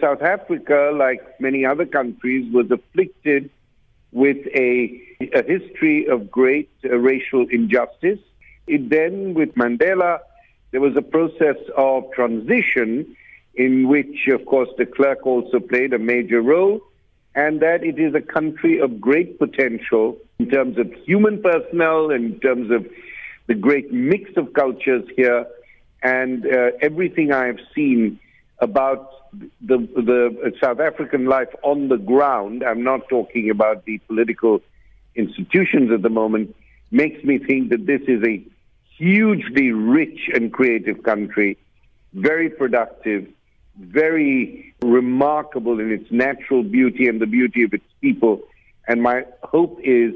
South Africa, like many other countries, was afflicted with a, a history of great uh, racial injustice. It then, with Mandela, there was a process of transition in which, of course, de Klerk also played a major role, and that it is a country of great potential in terms of human personnel, in terms of the great mix of cultures here, and uh, everything I have seen about the the South African life on the ground. I'm not talking about the political institutions at the moment. Makes me think that this is a hugely rich and creative country, very productive, very remarkable in its natural beauty and the beauty of its people. And my hope is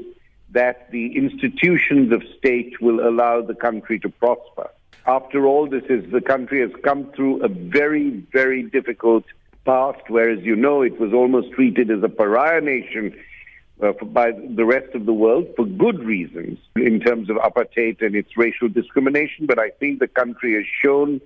that the institutions of state will allow the country to prosper. After all, this is the country has come through a very, very difficult past, where, as you know, it was almost treated as a pariah nation uh, by the rest of the world for good reasons in terms of apartheid and its racial discrimination. But I think the country has shown,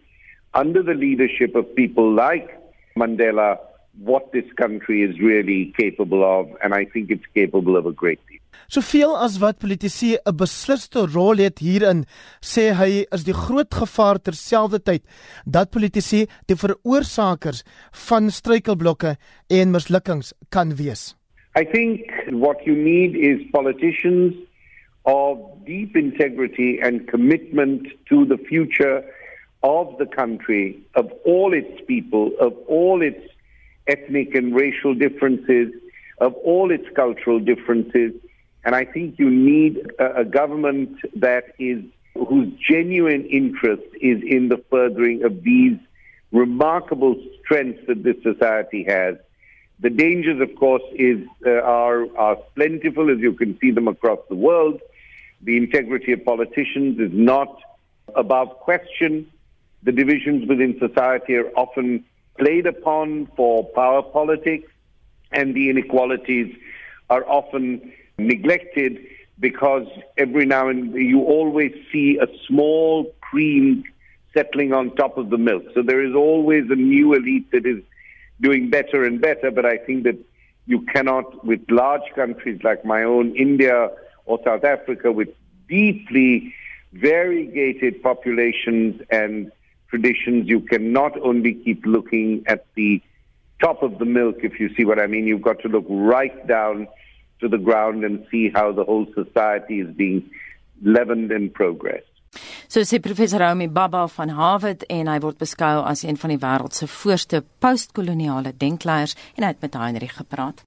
under the leadership of people like Mandela, what this country is really capable of, and I think it's capable of a great deal. Soveel as wat politici 'n besliste rol het hierin, sê hy is die groot gevaar terselfdertyd dat politici die veroorsakers van struikelblokke en mislukkings kan wees. I think what you need is politicians of deep integrity and commitment to the future of the country, of all its people, of all its ethnic and racial differences, of all its cultural differences. And I think you need a, a government that is whose genuine interest is in the furthering of these remarkable strengths that this society has. The dangers, of course, is uh, are are plentiful as you can see them across the world. The integrity of politicians is not above question. The divisions within society are often played upon for power politics, and the inequalities are often neglected because every now and then you always see a small cream settling on top of the milk. So there is always a new elite that is doing better and better, but I think that you cannot, with large countries like my own, India or South Africa, with deeply variegated populations and traditions. You cannot only keep looking at the top of the milk, if you see what I mean. You've got to look right down to the ground and see how the whole society is being leavened and progressed. So sê professor Romy Baba van Harvard en hy word beskou as een van die wêreld se voorste postkoloniale denkleiers en hy het met Heinrich gepraat.